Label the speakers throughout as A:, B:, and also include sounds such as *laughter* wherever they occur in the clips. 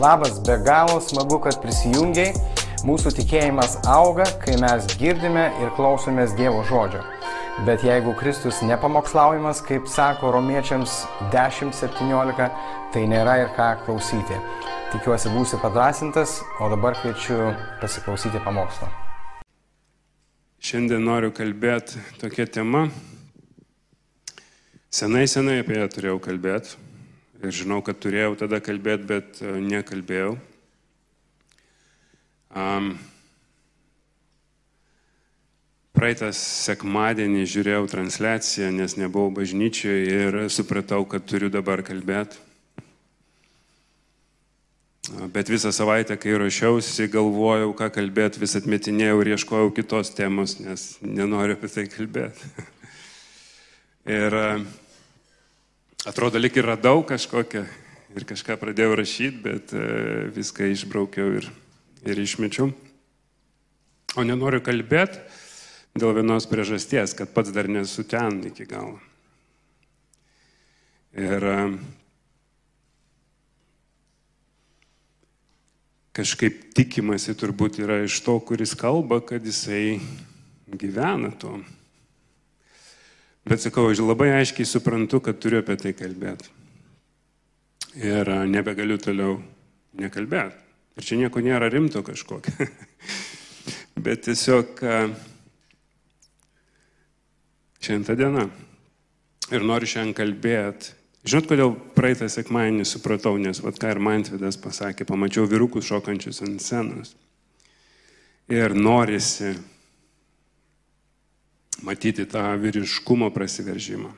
A: Labas, be galo smagu, kad prisijungiai. Mūsų tikėjimas auga, kai mes girdime ir klausomės Dievo žodžio. Bet jeigu Kristus nepamokslaujamas, kaip sako romiečiams 10.17, tai nėra ir ką klausyti. Tikiuosi būsi padrasintas, o dabar kviečiu pasiklausyti pamokslo.
B: Šiandien noriu kalbėti tokia tema. Senai, senai apie ją turėjau kalbėti. Ir žinau, kad turėjau tada kalbėti, bet e, nekalbėjau. Um, praeitą sekmadienį žiūrėjau transliaciją, nes nebuvau bažnyčioje ir supratau, kad turiu dabar kalbėti. Bet visą savaitę, kai ruošiausi, galvojau, ką kalbėti, vis atmetinėjau ir ieškojau kitos temos, nes nenoriu apie tai kalbėti. *laughs* ir uh, atrodo, lik ir radau kažkokią ir kažką pradėjau rašyti, bet e, viską išbraukiau ir, ir išmečiau. O nenoriu kalbėti dėl vienos priežasties, kad pats dar nesu ten iki galo. Ir e, kažkaip tikimasi turbūt yra iš to, kuris kalba, kad jisai gyvena tuo. Bet sakau, aš labai aiškiai suprantu, kad turiu apie tai kalbėti. Ir nebegaliu toliau nekalbėti. Ir čia nieko nėra rimto kažkokio. *laughs* Bet tiesiog šiandien ta diena. Ir noriu šiandien kalbėti. Žinot, kodėl praeitą sekmadienį supratau, nes vad ką ir Mantvidas pasakė, pamačiau vyrukus šokančius ant scenos. Ir norisi matyti tą vyriškumo prasiveržimą.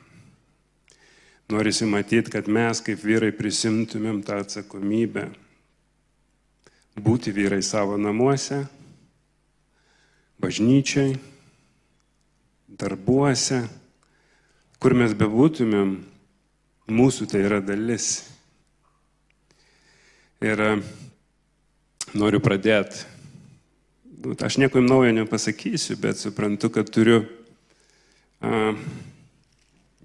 B: Norisi matyti, kad mes kaip vyrai prisimtumėm tą atsakomybę būti vyrai savo namuose, bažnyčiai, darbuose, kur mes bebūtumėm, mūsų tai yra dalis. Ir e, noriu pradėti. Aš nieko naujo nepasakysiu, bet suprantu, kad turiu a,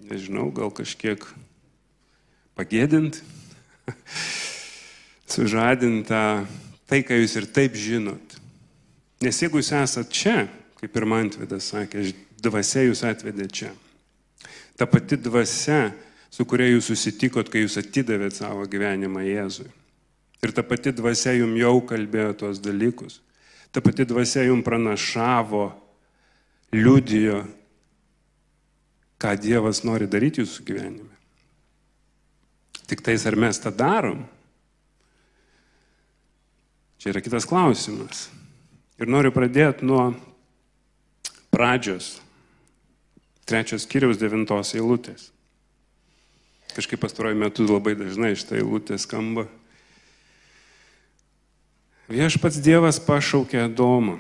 B: nežinau, gal kažkiek pagėdint, *laughs* sužadintą tai, ką jūs ir taip žinot. Nes jeigu jūs esat čia, kaip ir Mantvidas sakė, dvasia jūs atvedė čia. Ta pati dvasia, su kuria jūs susitikot, kai jūs atidavėt savo gyvenimą Jėzui. Ir ta pati dvasia jums jau kalbėjo tuos dalykus. Ta pati dvasia jums pranašavo, liudijo, ką Dievas nori daryti jūsų gyvenime. Tik tais ar mes tą darom? Čia yra kitas klausimas. Ir noriu pradėti nuo pradžios, trečios kiriaus devintos eilutės. Kažkaip pastaruoju metu labai dažnai šitą eilutę skamba. Viešpats Dievas pašaukė Adomą.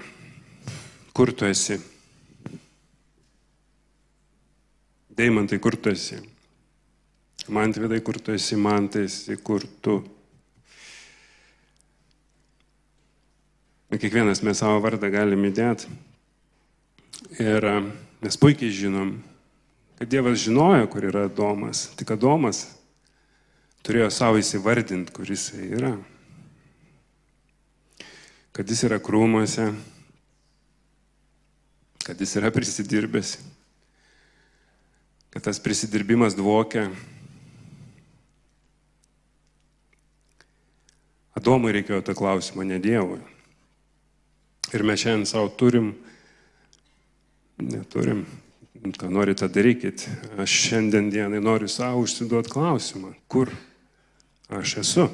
B: Kur tu esi? Deimantai, kur tu esi? Man tvidai, kur tu esi, man tai esi, kur tu. Kiekvienas mes savo vardą galime įdėti. Ir mes puikiai žinom, kad Dievas žinojo, kur yra Domas. Tik Domas turėjo savo įsivardinti, kur jis yra. Kad jis yra krūmuose, kad jis yra prisidirbęs kad tas prisidirbimas dvokia. Adomui reikėjo tą klausimą, ne Dievui. Ir mes šiandien savo turim, neturim, ką norite darykit. Aš šiandien dienai noriu savo užsiduoti klausimą, kur aš esu.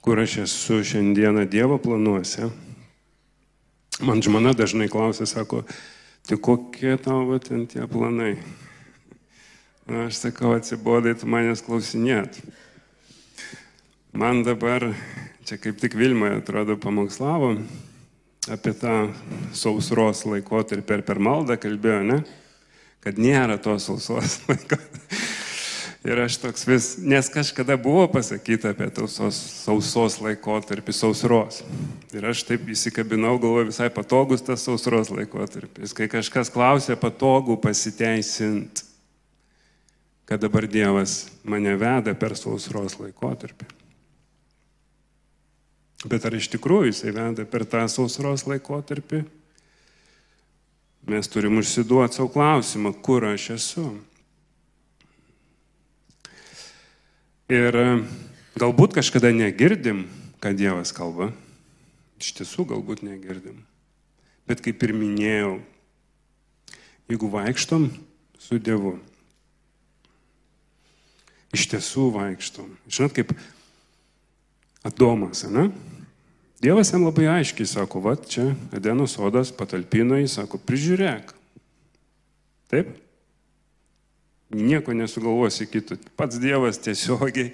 B: Kur aš esu šiandieną Dievo planuose. Man žmona dažnai klausia, sako, Tai kokie tavo ten tie planai? Na, aš sakau, atsibodai, tu manęs klausinėt. Man dabar, čia kaip tik Vilmoje atrodo pamokslavo, apie tą sausros laikotarpį per maldą kalbėjo, ne? Kad nėra tos sausos *laughs* laikotarpį. Ir aš toks vis, nes kažkada buvo pasakyta apie tausos, sausos laikotarpį, sausros. Ir aš taip įsikabinau, galvoju, visai patogus tas sausros laikotarpis. Kai kažkas klausė patogų pasiteisint, kad dabar Dievas mane veda per sausros laikotarpį. Bet ar iš tikrųjų jisai veda per tą sausros laikotarpį? Mes turim užsiduoti savo klausimą, kur aš esu. Ir e, galbūt kažkada negirdim, kad Dievas kalba. Iš tiesų galbūt negirdim. Bet kaip ir minėjau, jeigu vaikštom su Dievu, iš tiesų vaikštom. Žinot, kaip Adomas, ne? Dievas jam labai aiškiai sako, va čia Edeno sodas patalpino jį, sako, prižiūrėk. Taip? Nieko nesugalvosi kitų. Pats Dievas tiesiogiai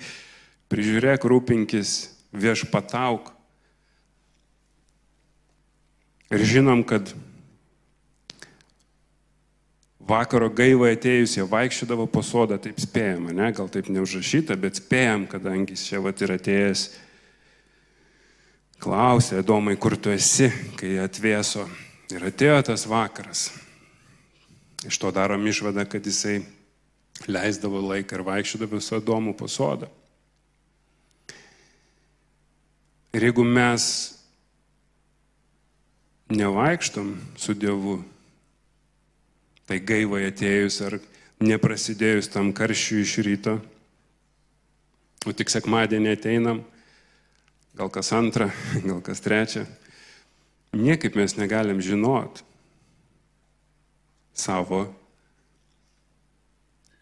B: prižiūrėk, rūpinkis, viešpatauk. Ir žinom, kad vakaro gaivai atėjus jie vaikščiodavo po sodą, taip spėjama, ne? gal taip neužrašyta, bet spėjam, kadangi čia vat ir atėjęs klausė, Domai, kur tu esi, kai atvėso. Ir atėjo tas vakaras. Iš to darom išvadą, kad jisai leisdavo laiką ir vaikščiodavo su Adomu po sodą. Ir jeigu mes nevaikštom su Dievu, tai gaivai atėjus ar neprasidėjus tam karščiui iš ryto, o tik sekmadienį ateinam, gal kas antrą, *laughs* gal kas trečią. Niekaip mes negalim žinot savo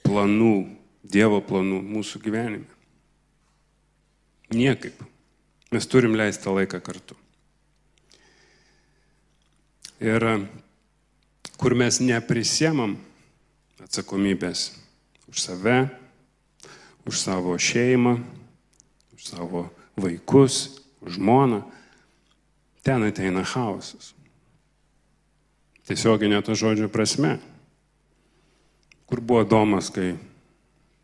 B: planų, Dievo planų mūsų gyvenime. Niekaip. Mes turim leisti laiką kartu. Ir kur mes neprisiemam atsakomybės už save, už savo šeimą, už savo vaikus, žmoną, ten ateina chaosas. Tiesioginė to žodžio prasme. Kur buvo Domas, kai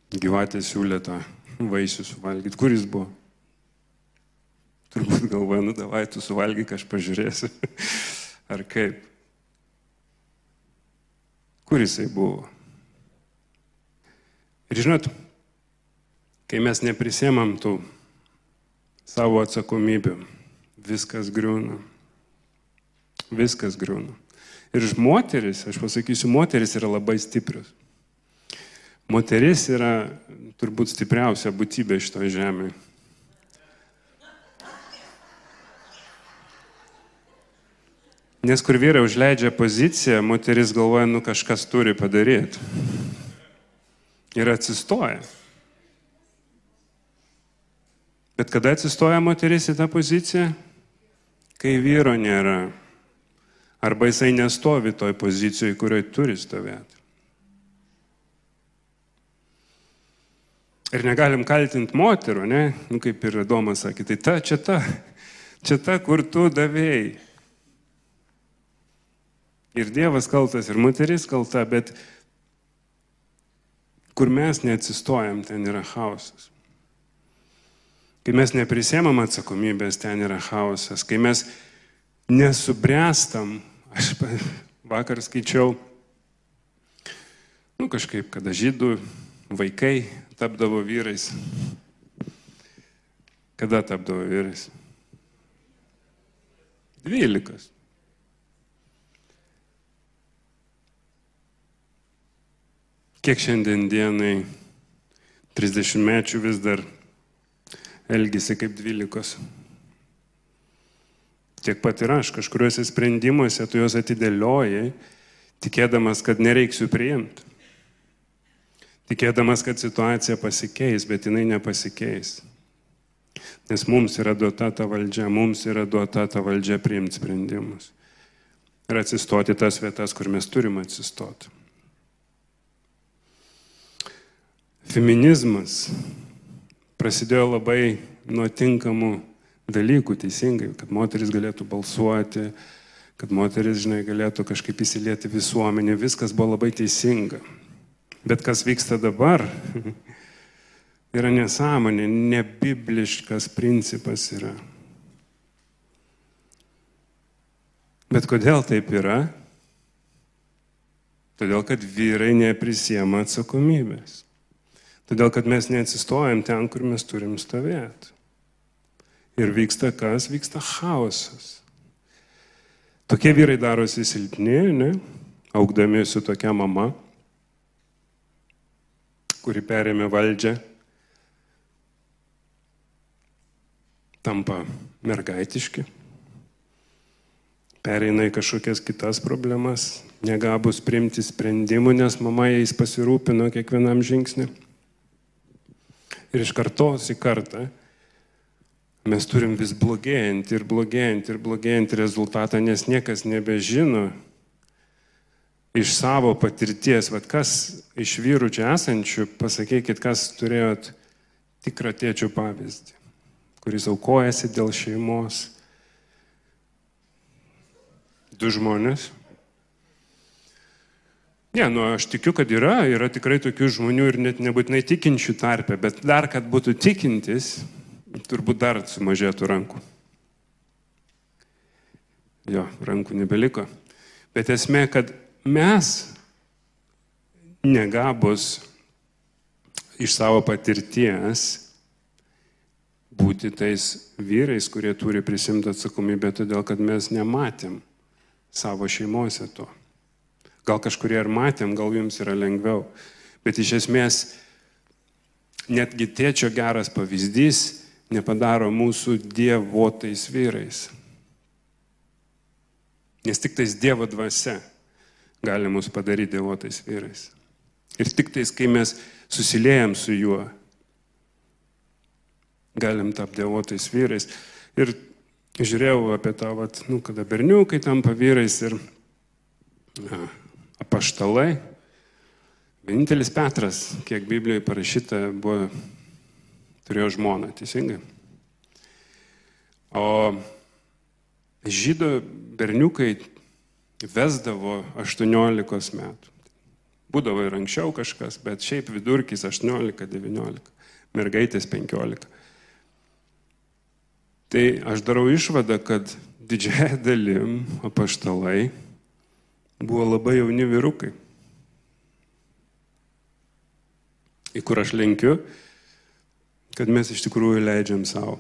B: gyvatė siūlė tą vaisių suvalgyti? Kur jis buvo? Turbūt galvoja, nu davai, tu suvalgyk, aš pažiūrėsiu. *laughs* Ar kaip? Kur jisai buvo? Ir žinot, kai mes neprisėmam tų savo atsakomybę. Viskas griūna. Viskas griūna. Ir moteris, aš pasakysiu, moteris yra labai stiprius. Moteris yra turbūt stipriausia būtybė šitoje žemėje. Nes kur vyrai užleidžia poziciją, moteris galvoja, nu kažkas turi padaryti. Ir atsistoja. Bet kada atsistoja moteris į tą poziciją? Kai vyro nėra. Arba jisai nestovi toj pozicijoje, kurioje turi stovėti. Ir negalim kaltinti moterų, ne? Nu, kaip ir Domas sakė, tai ta, čia ta, čia ta, kur tu davėjai. Ir Dievas kaltas, ir moteris kalta, bet kur mes neatsistojam, ten yra chaosas. Kai mes neprisėmam atsakomybės, ten yra chaosas. Kai mes nesubręstam, aš *laughs* vakar skaičiau, nu kažkaip, kada žydų vaikai tapdavo vyrais. Kada tapdavo vyrais? Dvylikas. Kiek šiandien dienai 30 mečių vis dar elgesi kaip dvylikos. Tiek pat ir aš, kažkuriuose sprendimuose tu juos atidėliojai, tikėdamas, kad nereiksiu priimti. Tikėdamas, kad situacija pasikeis, bet jinai nepasikeis. Nes mums yra duota ta valdžia, mums yra duota ta valdžia priimti sprendimus. Ir atsistoti tas vietas, kur mes turim atsistoti. Feminizmas prasidėjo labai nuo tinkamų dalykų, teisingai, kad moteris galėtų balsuoti, kad moteris, žinai, galėtų kažkaip įsilieti visuomenė, viskas buvo labai teisinga. Bet kas vyksta dabar, *laughs* yra nesąmonė, nebibliškas principas yra. Bet kodėl taip yra? Todėl, kad vyrai neprisiema atsakomybės. Todėl, kad mes neatsistojam ten, kur mes turim stovėti. Ir vyksta kas? Vyksta chaosas. Tokie vyrai darosi silpni, ne? Augdami su tokia mama, kuri perėmė valdžią, tampa mergaitiški, pereina į kažkokias kitas problemas, negabus priimti sprendimų, nes mama jais pasirūpino kiekvienam žingsnį. Ir iš kartos į kartą mes turim vis blogėjantį ir blogėjantį ir blogėjantį rezultatą, nes niekas nebežino iš savo patirties, vad kas iš vyrų čia esančių, pasakykit, kas turėjot tikrą tėčių pavyzdį, kuris aukojasi dėl šeimos. Du žmonės. Ne, nu aš tikiu, kad yra, yra tikrai tokių žmonių ir net nebūtinai tikinčių tarpe, bet dar, kad būtų tikintis, turbūt dar sumažėtų rankų. Jo, rankų nebeliko. Bet esmė, kad mes negabus iš savo patirties būti tais vyrais, kurie turi prisimti atsakomybę, todėl kad mes nematėm savo šeimose to. Gal kažkurie ir matėm, gal jums yra lengviau. Bet iš esmės netgi tėčio geras pavyzdys nepadaro mūsų dievotais vyrais. Nes tik tais Dievo dvasia gali mus padaryti dievotais vyrais. Ir tik tais, kai mes susiliejam su juo, galim tapti dievotais vyrais. Ir žiūrėjau apie tą, vat, nu, kada berniukai tampa vyrais ir na, apaštalai. Vienintelis Petras, kiek Biblijoje parašyta, buvo turėjo žmoną, teisingai. O žydų berniukai vesdavo 18 metų. Būdavo ir anksčiau kažkas, bet šiaip vidurkis 18-19, mergaitės 15. Tai aš darau išvadą, kad didžiąją *laughs* dalim apaštalai buvo labai jauni vyrukai. Į kur aš lenkiu, kad mes iš tikrųjų leidžiam savo,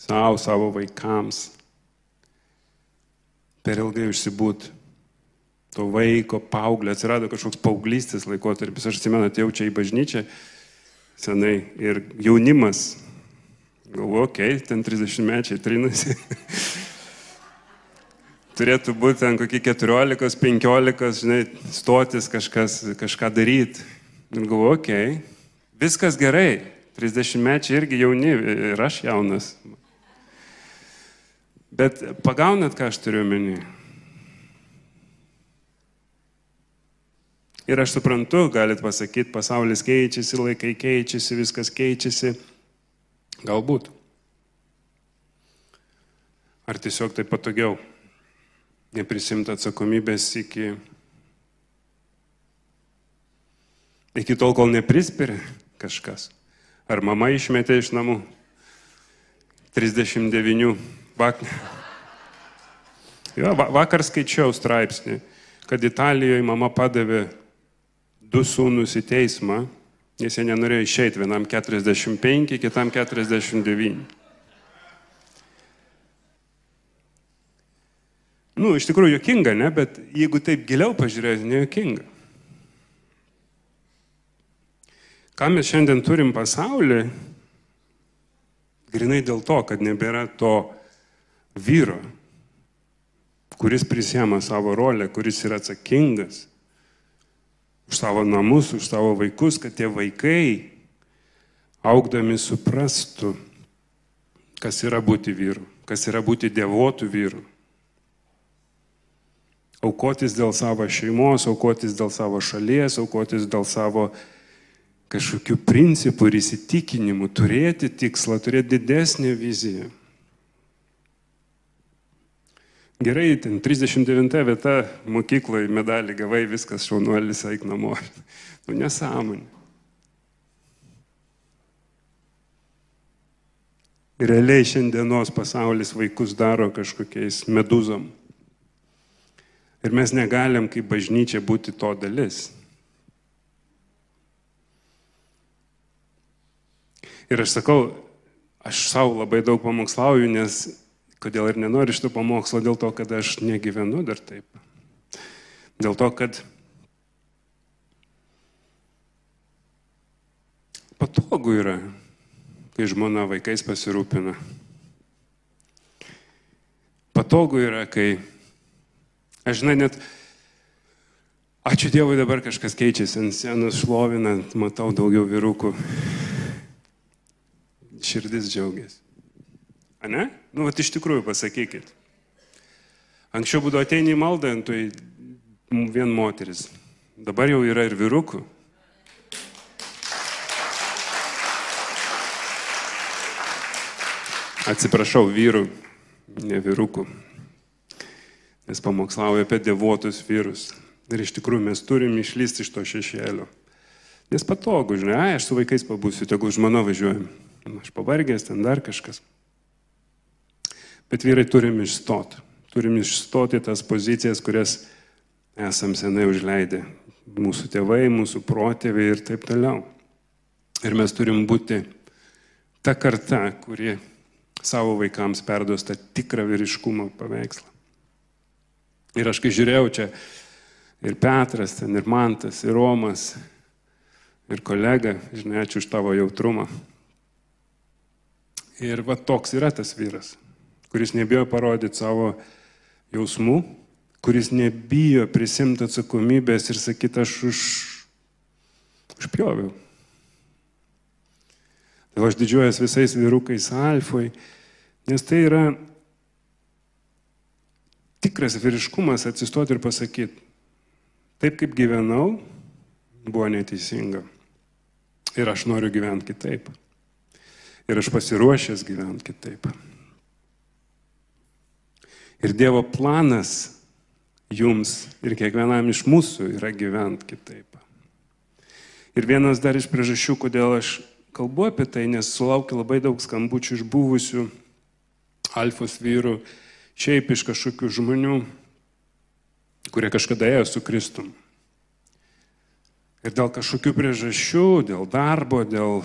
B: savo, savo vaikams per ilgai užsibūt. To vaiko, paauglio, atsirado kažkoks paauglystės laikotarpis. Aš atsimenu, atėjau čia į bažnyčią senai ir jaunimas, galvoju, okei, okay, ten 30 mečiai trinasi. *laughs* Turėtų būti ten kokie 14, 15, žinai, stotis kažkas, kažką daryti. Ir galvoju, okei, okay, viskas gerai, 30 mečiai irgi jauni ir aš jaunas. Bet pagaunat, ką aš turiu menį. Ir aš suprantu, galit pasakyti, pasaulis keičiasi, laikai keičiasi, viskas keičiasi. Galbūt. Ar tiesiog tai patogiau? Neprisimta atsakomybės iki, iki tol, kol neprispiria kažkas. Ar mama išmetė iš namų? 39. Vak... Jo, vakar skaičiau straipsnį, kad Italijoje mama padavė du sūnus į teismą, nes jie nenorėjo išeiti, vienam 45, kitam 49. Nu, iš tikrųjų jokinga, ne, bet jeigu taip giliau pažiūrėti, nejokinga. Ką mes šiandien turim pasaulį, grinai dėl to, kad nebėra to vyro, kuris prisėma savo rolę, kuris yra atsakingas už savo namus, už savo vaikus, kad tie vaikai augdami suprastų, kas yra būti vyru, kas yra būti devotų vyru. Aukotis dėl savo šeimos, aukotis dėl savo šalies, aukotis dėl savo kažkokių principų ir įsitikinimų, turėti tikslą, turėti didesnę viziją. Gerai, ten 39 vieta mokykloje medalį gavai, viskas šaunuolis, eik namo. *laughs* Nu, nesąmonė. Realiai šiandienos pasaulis vaikus daro kažkokiais meduzom. Ir mes negalim kaip bažnyčia būti to dalis. Ir aš sakau, aš savo labai daug pamokslauju, nes kodėl ir nenoriu šito pamokslo, dėl to, kad aš negyvenu dar taip. Dėl to, kad patogu yra, kai žmona vaikais pasirūpina. Patogu yra, kai, aš žinai, net, ačiū Dievui dabar kažkas keičiasi, ant sienos šlovinant, matau daugiau vyrukų. Širdis džiaugiasi. A ne? Nu, vat iš tikrųjų pasakykit. Anksčiau būdavo ateini į maldą, tai vien moteris. Dabar jau yra ir vyrukų. Atsiprašau, vyrų, ne vyrukų. Nes pamokslauja apie devotus vyrus. Ir iš tikrųjų mes turim išlysti iš to šešėlio. Nes patogu, žinai, ai, aš su vaikais pabūsiu, tegul žmona važiuojam. Aš pavargęs, ten dar kažkas. Bet vyrai turim išstoti. Turim išstoti tas pozicijas, kurias esam senai užleidę. Mūsų tėvai, mūsų protėviai ir taip toliau. Ir mes turim būti ta karta, kuri savo vaikams perduos tą tikrą vyriškumo paveikslą. Ir aš kai žiūrėjau čia ir Petras, ten ir Mantas, ir Romas, ir kolega, žinai, ačiū už tavo jautrumą. Ir va toks yra tas vyras, kuris nebijo parodyti savo jausmų, kuris nebijo prisimti atsakomybės ir sakyti, aš už, užpjoviau. Tai aš didžiuojas visais vyrukais alfoj, nes tai yra tikras vyriškumas atsistoti ir pasakyti, taip kaip gyvenau, buvo neteisinga. Ir aš noriu gyventi kitaip. Ir aš pasiruošęs gyventi kitaip. Ir Dievo planas jums ir kiekvienam iš mūsų yra gyventi kitaip. Ir vienas dar iš priežasčių, kodėl aš kalbu apie tai, nes sulaukiu labai daug skambučių iš buvusių alfos vyrų, šiaip iš kažkokių žmonių, kurie kažkada ėjo su Kristum. Ir dėl kažkokių priežasčių, dėl darbo, dėl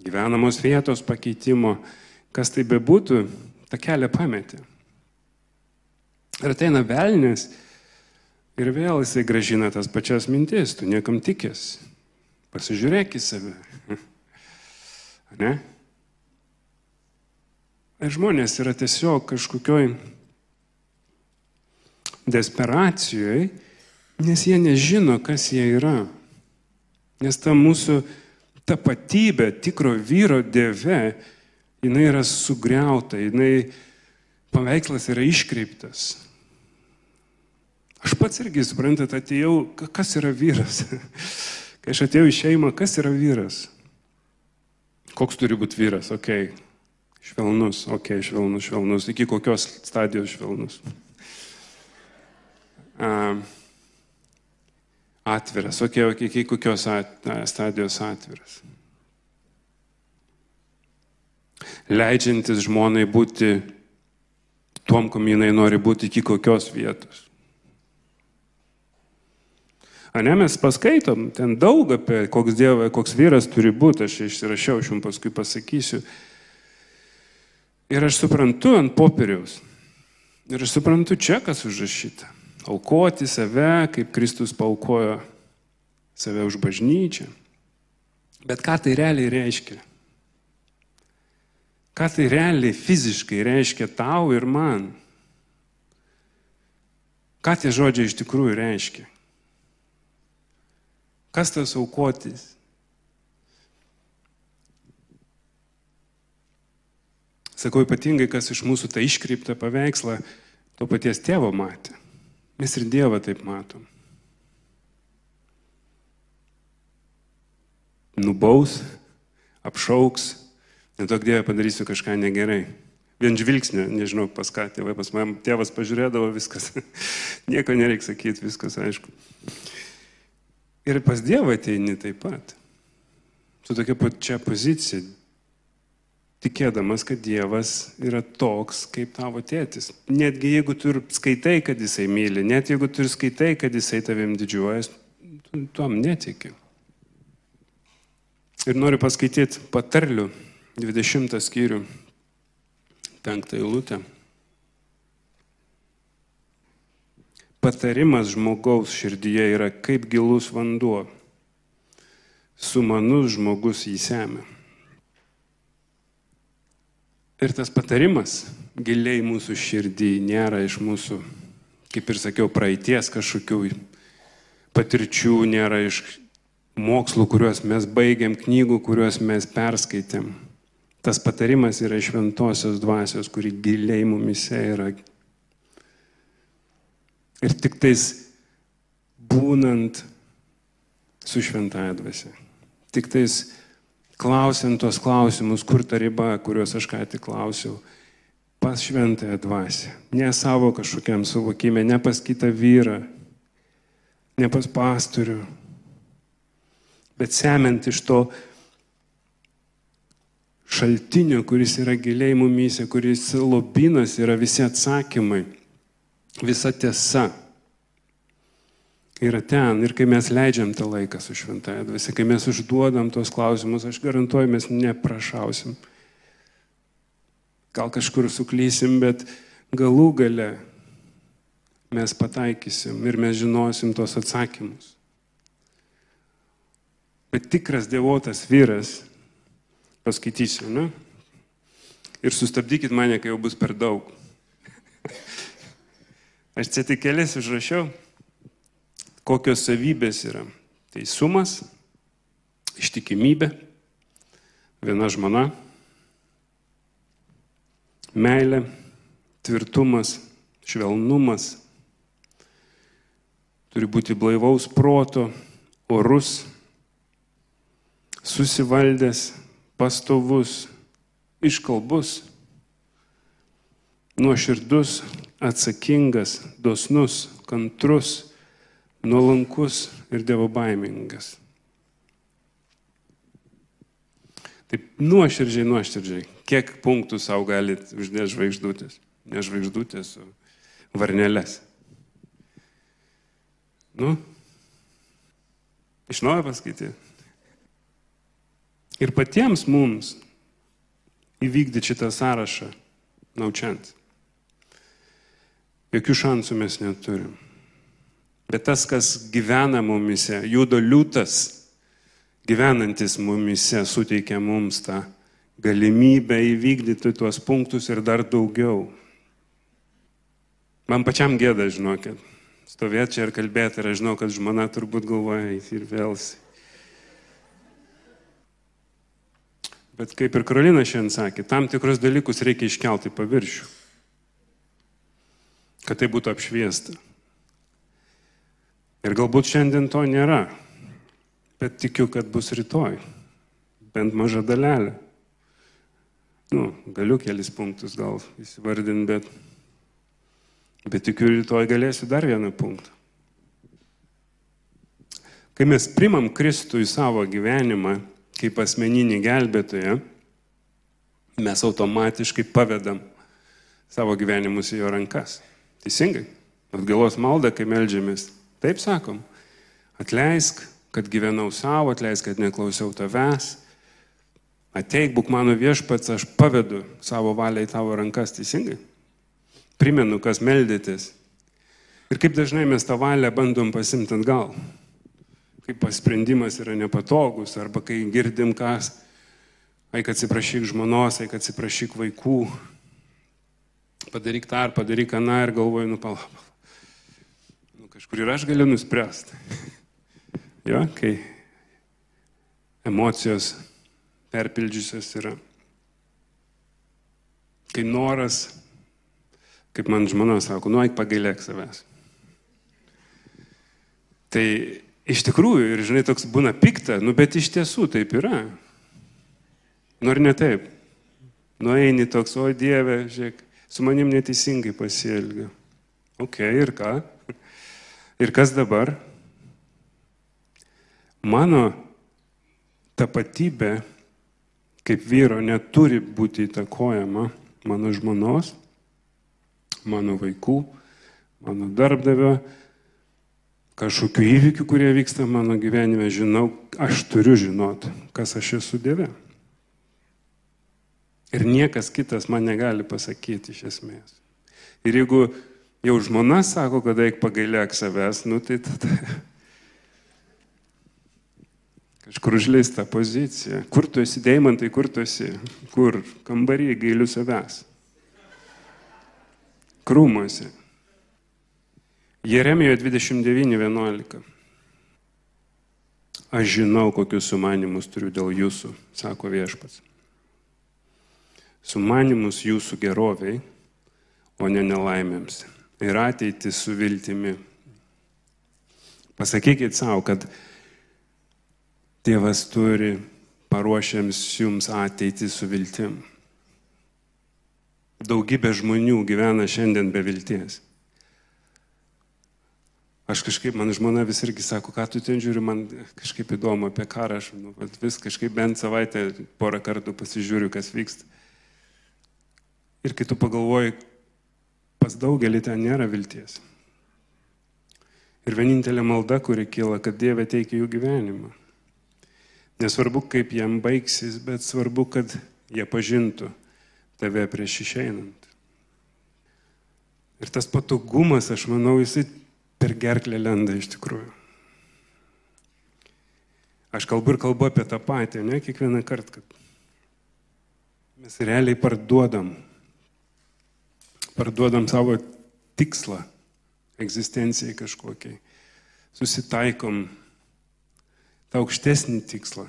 B: gyvenamos vietos pakeitimo, kas tai bebūtų, tą kelią pametė. Ir ateina velnis ir vėl jisai gražina tas pačias mintis, tu niekam tikės. Pasižiūrėk į save. *laughs* Ne? Ir žmonės yra tiesiog kažkokioj desperacijoje, nes jie nežino, kas jie yra. Nes ta mūsų tapatybė tikro vyro dėve, jinai yra sugriauta, jinai paveikslas yra iškreiptas. Aš pats irgi, suprantat, atėjau, kas yra vyras. *laughs* Kai aš atėjau į šeimą, kas yra vyras? Koks turi būti vyras? Ok, švelnus, ok, švelnus, švelnus. Iki kokios stadijos švelnus? Uh, atviras, ok, ok, iki kokios at, stadijos atviras. Leidžiantis žmonai būti tuom, kom jinai nori būti, iki kokios vietos. A ne, mes paskaitom ten daug apie koks dievas, koks vyras turi būti, aš išsirašiau, aš jums paskui pasakysiu. Ir aš suprantu ant popieriaus. Ir aš suprantu čia, kas užrašyta. Aukoti save, kaip Kristus paukojo save už bažnyčią. Bet ką tai realiai reiškia? Ką tai realiai fiziškai reiškia tau ir man? Ką tie žodžiai iš tikrųjų reiškia? Kas tas aukotis? Sakau ypatingai, kas iš mūsų tą iškreiptą paveikslą to paties tėvo matė. Mes ir Dievą taip matom. Nubaus, apšauks, nedaug Dievą padarysiu kažką negerai. Vien žvilgsnio, nežinau pas ką tėvai, pas man tėvas pažiūrėdavo viskas. *laughs* Nieko nereikia sakyti, viskas aišku. Ir pas Dievą ateini taip pat. Su tokia pačia pozicija. Tikėdamas, kad Dievas yra toks kaip tavo tėtis. Netgi jeigu tu ir skaitai, kad jisai myli, net jeigu tu ir skaitai, kad jisai tavim didžiuojas, tu tuom netikiu. Ir noriu paskaityti patarlių 20 skyrių, 5 eilutę. Patarimas žmogaus širdyje yra kaip gilus vanduo. Sumanus žmogus jį semia. Ir tas patarimas giliai mūsų širdį nėra iš mūsų, kaip ir sakiau, praeities kažkokių patirčių, nėra iš mokslų, kuriuos mes baigėm, knygų, kuriuos mes perskaitėm. Tas patarimas yra šventosios dvasios, kuri giliai mumise yra. Ir tik tais būnant su šventąją dvasia. Tik tais klausiant tos klausimus, kur ta riba, kuriuos aš ką tik klausiau, pas šventąją dvasę, ne savo kažkokiam suvokime, ne pas kitą vyrą, ne pas pastorių, bet semiant iš to šaltinio, kuris yra giliai mumyse, kuris lobinas yra visi atsakymai, visa tiesa yra ten. Ir kai mes leidžiam tą laiką su šventąją dvasia, kai mes užduodam tos klausimus, aš garantuoju, mes neprašausim. Gal kažkur suklysim, bet galų gale mes pataikysim ir mes žinosim tos atsakymus. Bet tikras devotas vyras, paskaitysiu, ne? Ir sustabdykit mane, kai jau bus per daug. Aš čia tik kelias užrašiau kokios savybės yra. Teisumas, ištikimybė, viena žmona, meilė, tvirtumas, švelnumas, turi būti blaivaus proto, orus, susivaldęs, pastovus, iškalbus, nuoširdus, atsakingas, dosnus, kantrus, nuolankus ir dievobaimingas. Taip nuoširdžiai, nuoširdžiai. Kiek punktų savo galit uždėti žvaigždutės? Ne žvaigždutės, o varnelės. Nu, iš naujo paskaityti. Ir patiems mums įvykdyti šitą sąrašą naučiant. Jokių šansų mes neturim. Bet tas, kas gyvena mumise, judo liūtas, gyvenantis mumise, suteikia mums tą galimybę įvykdyti tuos punktus ir dar daugiau. Man pačiam gėda, žinokit, stovėti čia ir kalbėti ir aš žinau, kad žmona turbūt galvoja ir vėlsi. Bet kaip ir Karolina šiandien sakė, tam tikrus dalykus reikia iškelti paviršių, kad tai būtų apšviesta. Ir galbūt šiandien to nėra, bet tikiu, kad bus rytoj. Bent maža dalelė. Nu, galiu kelis punktus gal įsivardinti, bet, bet tikiu, rytoj galėsiu dar vieną punktą. Kai mes primam Kristų į savo gyvenimą kaip asmeninį gelbėtoją, mes automatiškai pavedam savo gyvenimus į jo rankas. Teisingai. Atgalos malda, kai melžiamės, Taip sakom. Atleisk, kad gyvenau savo, atleisk, kad neklausiau tavęs. Ateik, būk mano viešpats, aš pavedu savo valią į tavo rankas teisingai. Primenu, kas meldėtės. Ir kaip dažnai mes tą valią bandom pasimti atgal. Kaip pasprendimas yra nepatogus, arba kai girdim kas, eik atsiprašyk žmonos, eik atsiprašyk vaikų, padaryk tą ar padaryk aną ir galvoju, nu palauk kažkur ir aš galiu nuspręsti. *laughs* jo, kai emocijos perpildžiusios yra. Kai noras, kaip man žmona sako, nuoik pagailėk savęs. Tai iš tikrųjų, ir žinai, toks būna pikta, nu bet iš tiesų taip yra. Nor ne taip. Nueini toks, o Dieve, žiūrėk, su manim neteisingai pasielgiu. Ok, ir ką? Ir kas dabar? Mano tapatybė kaip vyro neturi būti įtakojama mano žmonos, mano vaikų, mano darbdavio, kažkokių įvykių, kurie vyksta mano gyvenime, žinau, aš turiu žinot, kas aš esu Dieve. Ir niekas kitas man negali pasakyti iš esmės. Ir jeigu jau žmona sako, kad eik pagailėk savęs, nu tai tada *laughs* kažkur užleista pozicija. Kur tu esi, deimantai, kur tu esi? Kur? Kambarį gailiu savęs. Krūmuose. Jeremijo 29.11. Aš žinau, kokius sumanimus turiu dėl jūsų, sako viešpats. Sumanimus jūsų geroviai, o ne nelaimėms. Ir ateitį su viltimi. Pasakykit savo, kad Dievas turi paruošiams jums ateitį su viltim. Daugybė žmonių gyvena šiandien be vilties. Aš kažkaip, man žmona vis irgi sako, ką tu ten žiūri, man kažkaip įdomu apie karą, aš nu, vis kažkaip bent savaitę porą kartų pasižiūriu, kas vyksta. Ir kai tu pagalvoji, pas daugelį ten nėra vilties. Ir vienintelė malda, kuri kyla, kad Dieve teikia jų gyvenimą. Nesvarbu, kaip jam baigsis, bet svarbu, kad jie pažintų tave prieš išeinant. Ir tas patogumas, aš manau, jisai per gerklę lenda iš tikrųjų. Aš kalbu ir kalbu apie tą patį, ne kiekvieną kartą, kad mes realiai parduodam, parduodam savo tikslą egzistencijai kažkokiai, susitaikom tą aukštesnį tikslą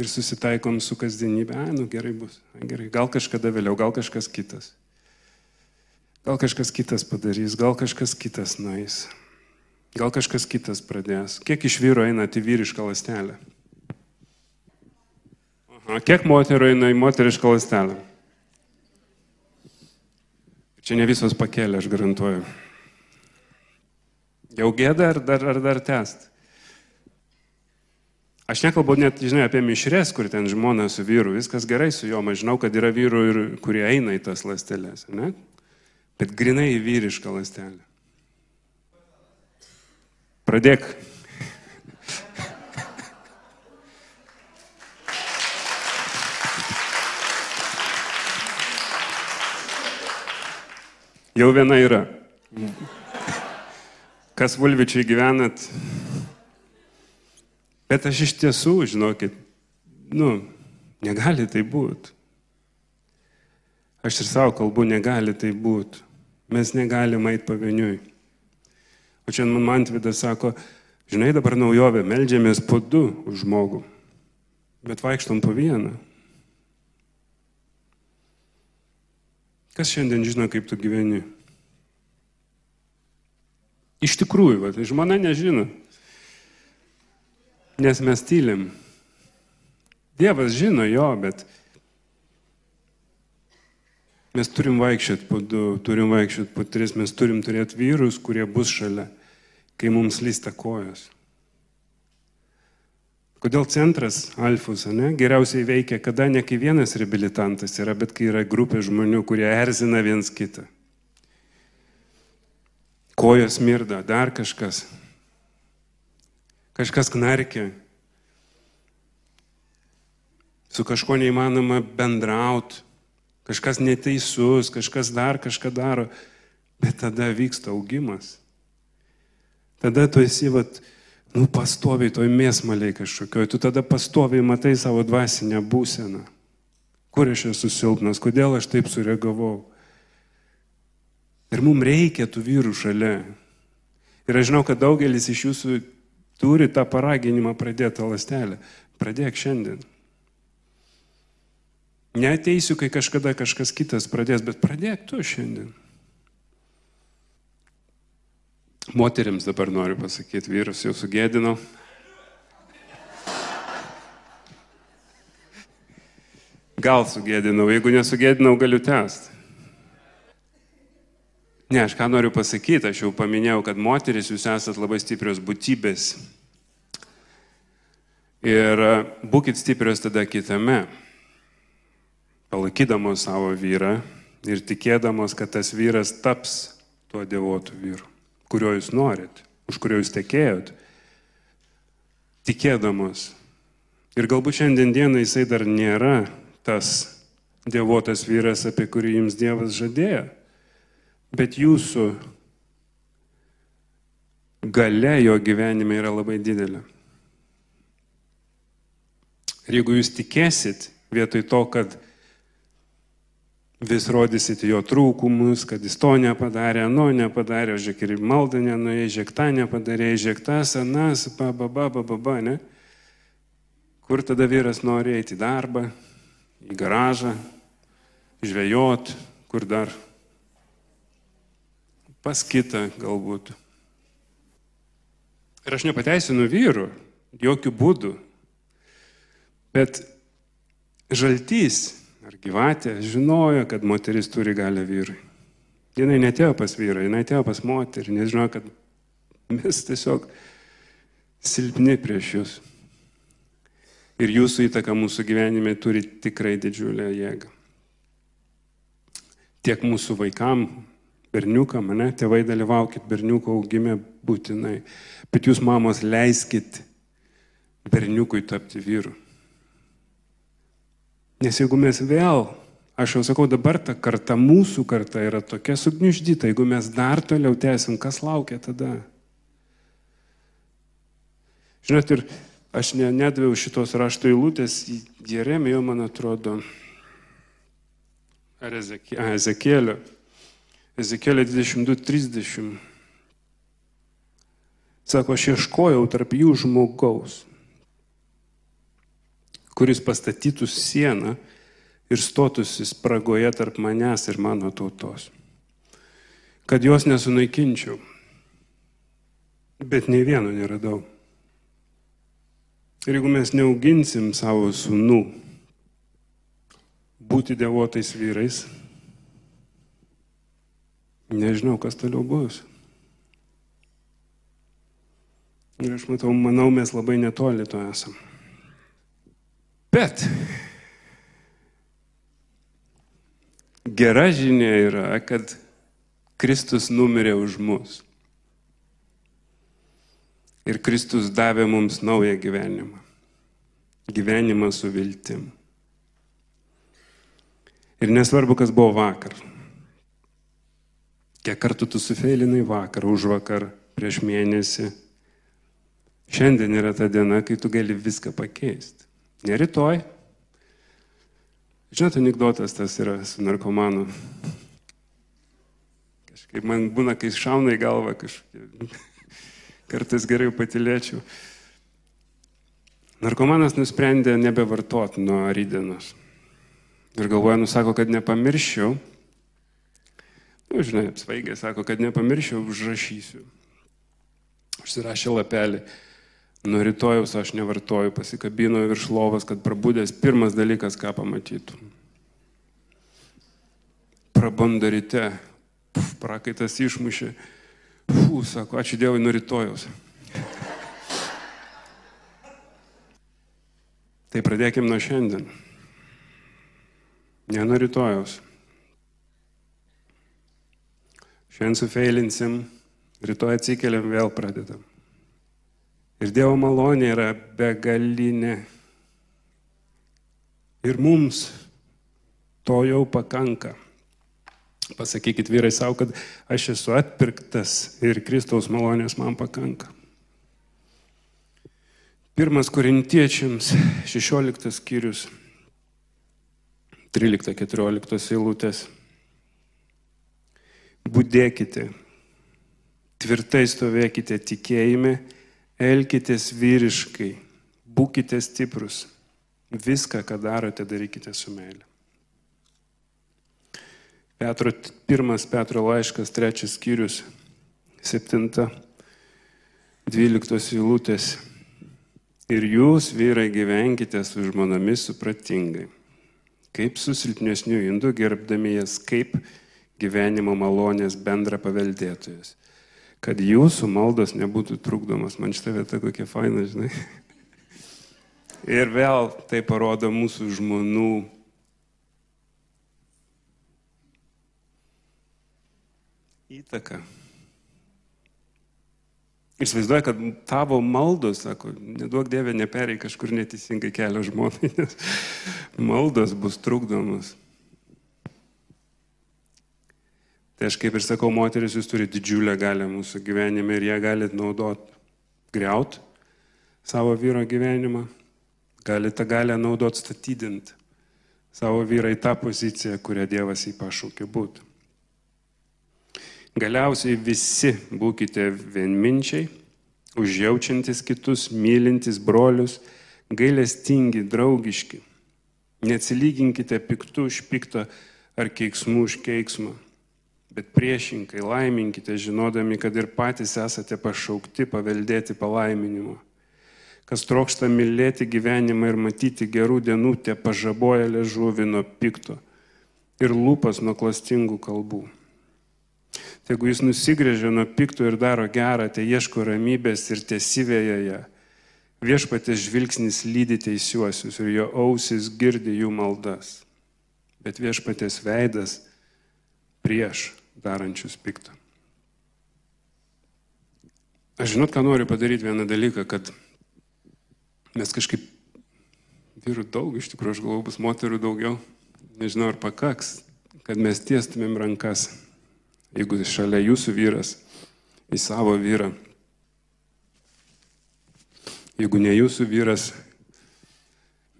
B: ir susitaikom su kasdienybė, ai, nu gerai bus, ai, gerai, gal kažkada vėliau, gal kažkas kitas. Gal kažkas kitas padarys, gal kažkas kitas nais. Gal kažkas kitas pradės. Kiek iš vyro eina į vyrišką lastelę? Aha, kiek moterų eina į moterišką lastelę? Čia ne visos pakėlė, aš garantuoju. Jau gėda ar dar, ar dar test? Aš nekalbu net, žinai, apie mišres, kur ten žmona su vyru, viskas gerai su juo, aš žinau, kad yra vyrų, ir, kurie eina į tas lastelės, ne? bet grinai į vyrišką lastelę. Pradėk. Jau viena yra. Kas Vulvičiai gyvenat? Bet aš iš tiesų, žinokit, nu, negali tai būti. Aš ir savo kalbu, negali tai būti. Mes negalim eiti pavieniui. O čia man Mantvidas sako, žinai dabar naujovė, melžiamės po du už žmogų, bet vaikštom po vieną. Kas šiandien žino, kaip tu gyveni? Iš tikrųjų, va, tai žmona nežino, nes mes tylim. Dievas žino jo, bet Mes turim vaikščioti po du, turim vaikščioti po tris, mes turim turėti vyrus, kurie bus šalia, kai mums lysta kojos. Kodėl centras Alfus, ne, geriausiai veikia, kada ne kai vienas reabilitantas yra, bet kai yra grupė žmonių, kurie erzina viens kitą. Kojos mirda, dar kažkas. Kažkas knarkia. Su kažko neįmanoma bendrauti kažkas neteisus, kažkas dar kažką daro, bet tada vyksta augimas. Tada tu esi, vat, nu, pastoviai toj mėsmaliai kažkokioj, tu tada pastoviai matai savo dvasinę būseną. Kur aš esu silpnas, kodėl aš taip sureagavau. Ir mums reikia tų vyrų šalia. Ir aš žinau, kad daugelis iš jūsų turi tą paraginimą pradėti lastelę. Pradėk šiandien. Neteisiu, kai kažkada kažkas kitas pradės, bet pradėk tu šiandien. Moterims dabar noriu pasakyti, vyrus jau sugėdinau. Gal sugėdinau, jeigu nesugėdinau, galiu tęsti. Ne, aš ką noriu pasakyti, aš jau paminėjau, kad moteris jūs esat labai stiprios būtybės. Ir būkite stiprios tada kitame palaikydamos savo vyrą ir tikėdamos, kad tas vyras taps tuo devotų vyru, kurio jūs norit. už kurio jūs tekėjot, tikėdamos. Ir galbūt šiandien dieną jisai dar nėra tas dievotas vyras, apie kurį jums Dievas žadėjo, bet jūsų gale jo gyvenime yra labai didelė. Ir jeigu jūs tikėsit vietoj to, kad vis rodysit jo trūkumus, kad jis to nepadarė, ano nepadarė, žiūrėk ir maldą nenuėjo, žiūrėk tą nepadarė, žiūrėk tas, anas, ba, ba, ba, ba, ba, ba, ne? Kur tada vyras nori eiti į darbą, į garažą, žvejot, kur dar pas kitą galbūt. Ir aš nepateisinu vyrų, jokių būdų. Bet žaltys ar gyvatė žinojo, kad moteris turi galę vyrui. Jis netėjo pas vyrą, jis atėjo pas moterį, nes žinojo, kad mes tiesiog silpni prieš jūs. Ir jūsų įtaka mūsų gyvenime turi tikrai didžiulę jėgą. Tiek mūsų vaikam, berniukam, ne, tėvai dalyvaukit berniuko augime būtinai, bet jūs mamos leiskit berniukui tapti vyru. Nes jeigu mes vėl, aš jau sakau, dabar ta karta, mūsų karta yra tokia sugniuždyta, jeigu mes dar toliau tęsim, kas laukia tada? Žinot, ir aš ne, nedavėjau šitos rašto eilutės, Jeremijo, man atrodo, ar Ezekėlio, Ezekėlio 22.30. Sako, aš ieškojau tarp jų žmogaus, kuris pastatytų sieną ir stotųsi spragoje tarp manęs ir mano tautos. Kad jos nesunaikinčiau. Bet nei vieno neradau. Ir jeigu mes neauginsim savo sūnų būti devotais vyrais, nežinau, kas toliau bus. Ir aš matau, manau, mes labai netoli to esame. Bet gera žinia yra, kad Kristus numirė už mus. Ir Kristus davė mums naują gyvenimą. Gyvenimą su viltim. Ir nesvarbu, kas buvo vakar. Kiek kartų tu sufeilinai vakar, už vakar, prieš mėnesį. Šiandien yra ta diena, kai tu gali viską pakeisti. Ne rytoj. Žinote, anegdotas tas yra su narkomanu. Kažkaip man būna, kai šauna į galvą, kažkaip *laughs* kartais geriau patilėčiau. Narkomanas nusprendė nebevartoti nuo rydienos. Ir galvoja, nusako, kad nepamiršiu. Nu, žinai, apsvaigė, sako, kad nepamiršiu, užrašysiu. Užsirašė lapelį. Nuo rytojaus aš nevartoju, pasikabino virš lovos, kad prabūdęs pirmas dalykas, ką pamatytų. Prabanda ryte, puf, prakaitas išmušė, Fū, sako, ačiū Dievui, nuo rytojaus. Tai pradėkim nuo šiandien. Ne nuo rytojaus. Šiandien sufeilinsim, rytoj atsikeliam, vėl pradedam. Ir Dievo malonė yra begalinė. Ir mums to jau pakanka. Pasakykit vyrai savo, kad aš esu atpirktas ir Kristaus malonės man pakanka. Pirmas korintiečiams 16 skyrius 13-14 eilutės. Būdėkite, tvirtai stovėkite tikėjime Elkitės vyriškai, būkite stiprus. Viską, ką darote, darykite su meile. Petro, pirmas Petro laiškas, trečias skyrius, septinta, dvyliktos eilutės. Ir jūs, vyrai, gyvenkite su žmonomis supratingai, kaip su silpnesniu indu gerbdami jas, kaip gyvenimo malonės bendra paveldėtojas kad jūsų maldos nebūtų trukdomas. Man šitą vietą kokia faina, žinai. Ir vėl tai parodo mūsų žmonių įtaką. Įsivaizduoju, kad tavo maldos, sako, neduok Dievė, neperei kažkur neteisingai kelio žmonai, nes maldos bus trukdomas. Tai aš kaip ir sakau, moteris, jūs turite didžiulę galę mūsų gyvenime ir ją galite naudoti, greut savo vyro gyvenimą, galite tą galę naudoti statydinti savo vyrą į tą poziciją, kurią Dievas jį pašaukė būti. Galiausiai visi būkite vienminčiai, užjaučiantis kitus, mylintis brolius, gailestingi, draugiški. Neatsilyginkite piktų už piktą ar keiksmų už keiksmą, bet priešinkai laiminkite, žinodami, kad ir patys esate pašaukti paveldėti palaiminimo. Kas trokšta mylėti gyvenimą ir matyti gerų dienų, te pažaboja ležuvį nuo pikto ir lūpas nuo klastingų kalbų. Jeigu jis nusigrėžia nuo pikto ir daro gerą, tai ieško ramybės ir tiesivėja ją. Viešpatės žvilgsnis lydi teisiuosius ir jo ausis girdi jų maldas. Bet viešpatės veidas prieš darančius piktą. Aš žinot, ką noriu padaryti vieną dalyką, kad Mes kažkaip vyrų daug, iš tikrųjų aš galvoju, bus moterų daugiau. Nežinau, ar pakaks, kad mes tiestumėm rankas, jeigu šalia jūsų vyras į savo vyrą. Jeigu ne jūsų vyras,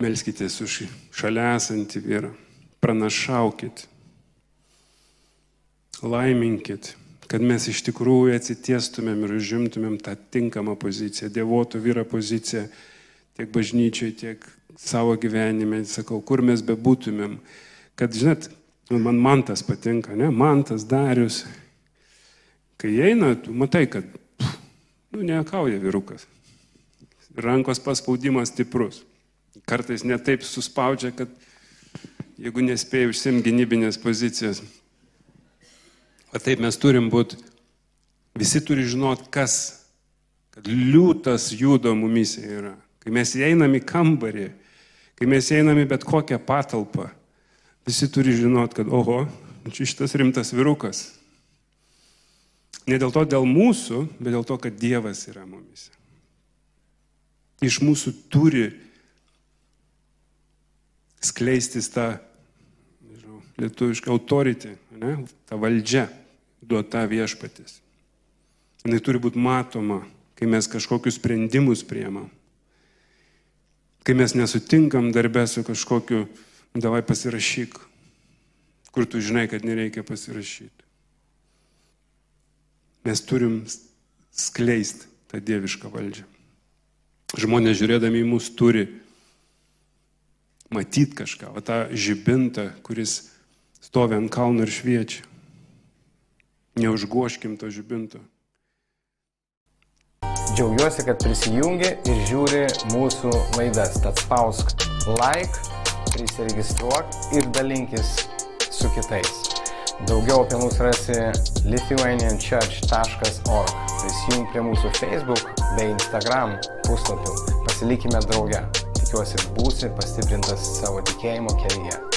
B: melskitės už šalia esantį vyrą, pranašaukit, laiminkit, kad mes iš tikrųjų atsitiestumėm ir užimtumėm tą tinkamą poziciją, dievotų vyro poziciją tiek bažnyčiai, tiek savo gyvenime, sakau, kur mes bebūtumėm, kad, žinot, man man tas patinka, ne, man tas darius. Kai eina, tu matai, kad, pff, nu, neakauja vyrukas. Rankos paspaudimas stiprus. Kartais netaip suspaudžia, kad jeigu nespėjai užsim gynybinės pozicijas. O taip mes turim būti, visi turi žinot, kas, kad liūtas judo mumise yra. Kai mes einam į kambarį, kai mes einam į bet kokią patalpą, visi turi žinot, kad oho, čia šitas rimtas virukas. Ne dėl to dėl mūsų, bet dėl to, kad Dievas yra mumis. Iš mūsų turi skleistis tą, nežinau, lietuvišką autority, ne, ta valdžia duota viešpatis. Jis turi būti matoma, kai mes kažkokius sprendimus priemam. Kai mes nesutinkam darbę su kažkokiu, davai pasirašyk, kur tu žinai, kad nereikia pasirašyti. Mes turim skleisti tą dievišką valdžią. Žmonės žiūrėdami į mus turi matyti kažką, o tą žibintą, kuris stovi ant kalno ir šviečia. Neužgoškim to žibinto.
A: Džiaugiuosi, kad prisijungi ir žiūri mūsų laidas. Tad spausk like, prisiregistruok ir dalinkis su kitais. Daugiau apie mus rasi lithuanianchurch.org. Prisijung prie mūsų Facebook bei Instagram puslapių. Pasilikime drauge. Tikiuosi būsi pastiprintas savo tikėjimo kelyje.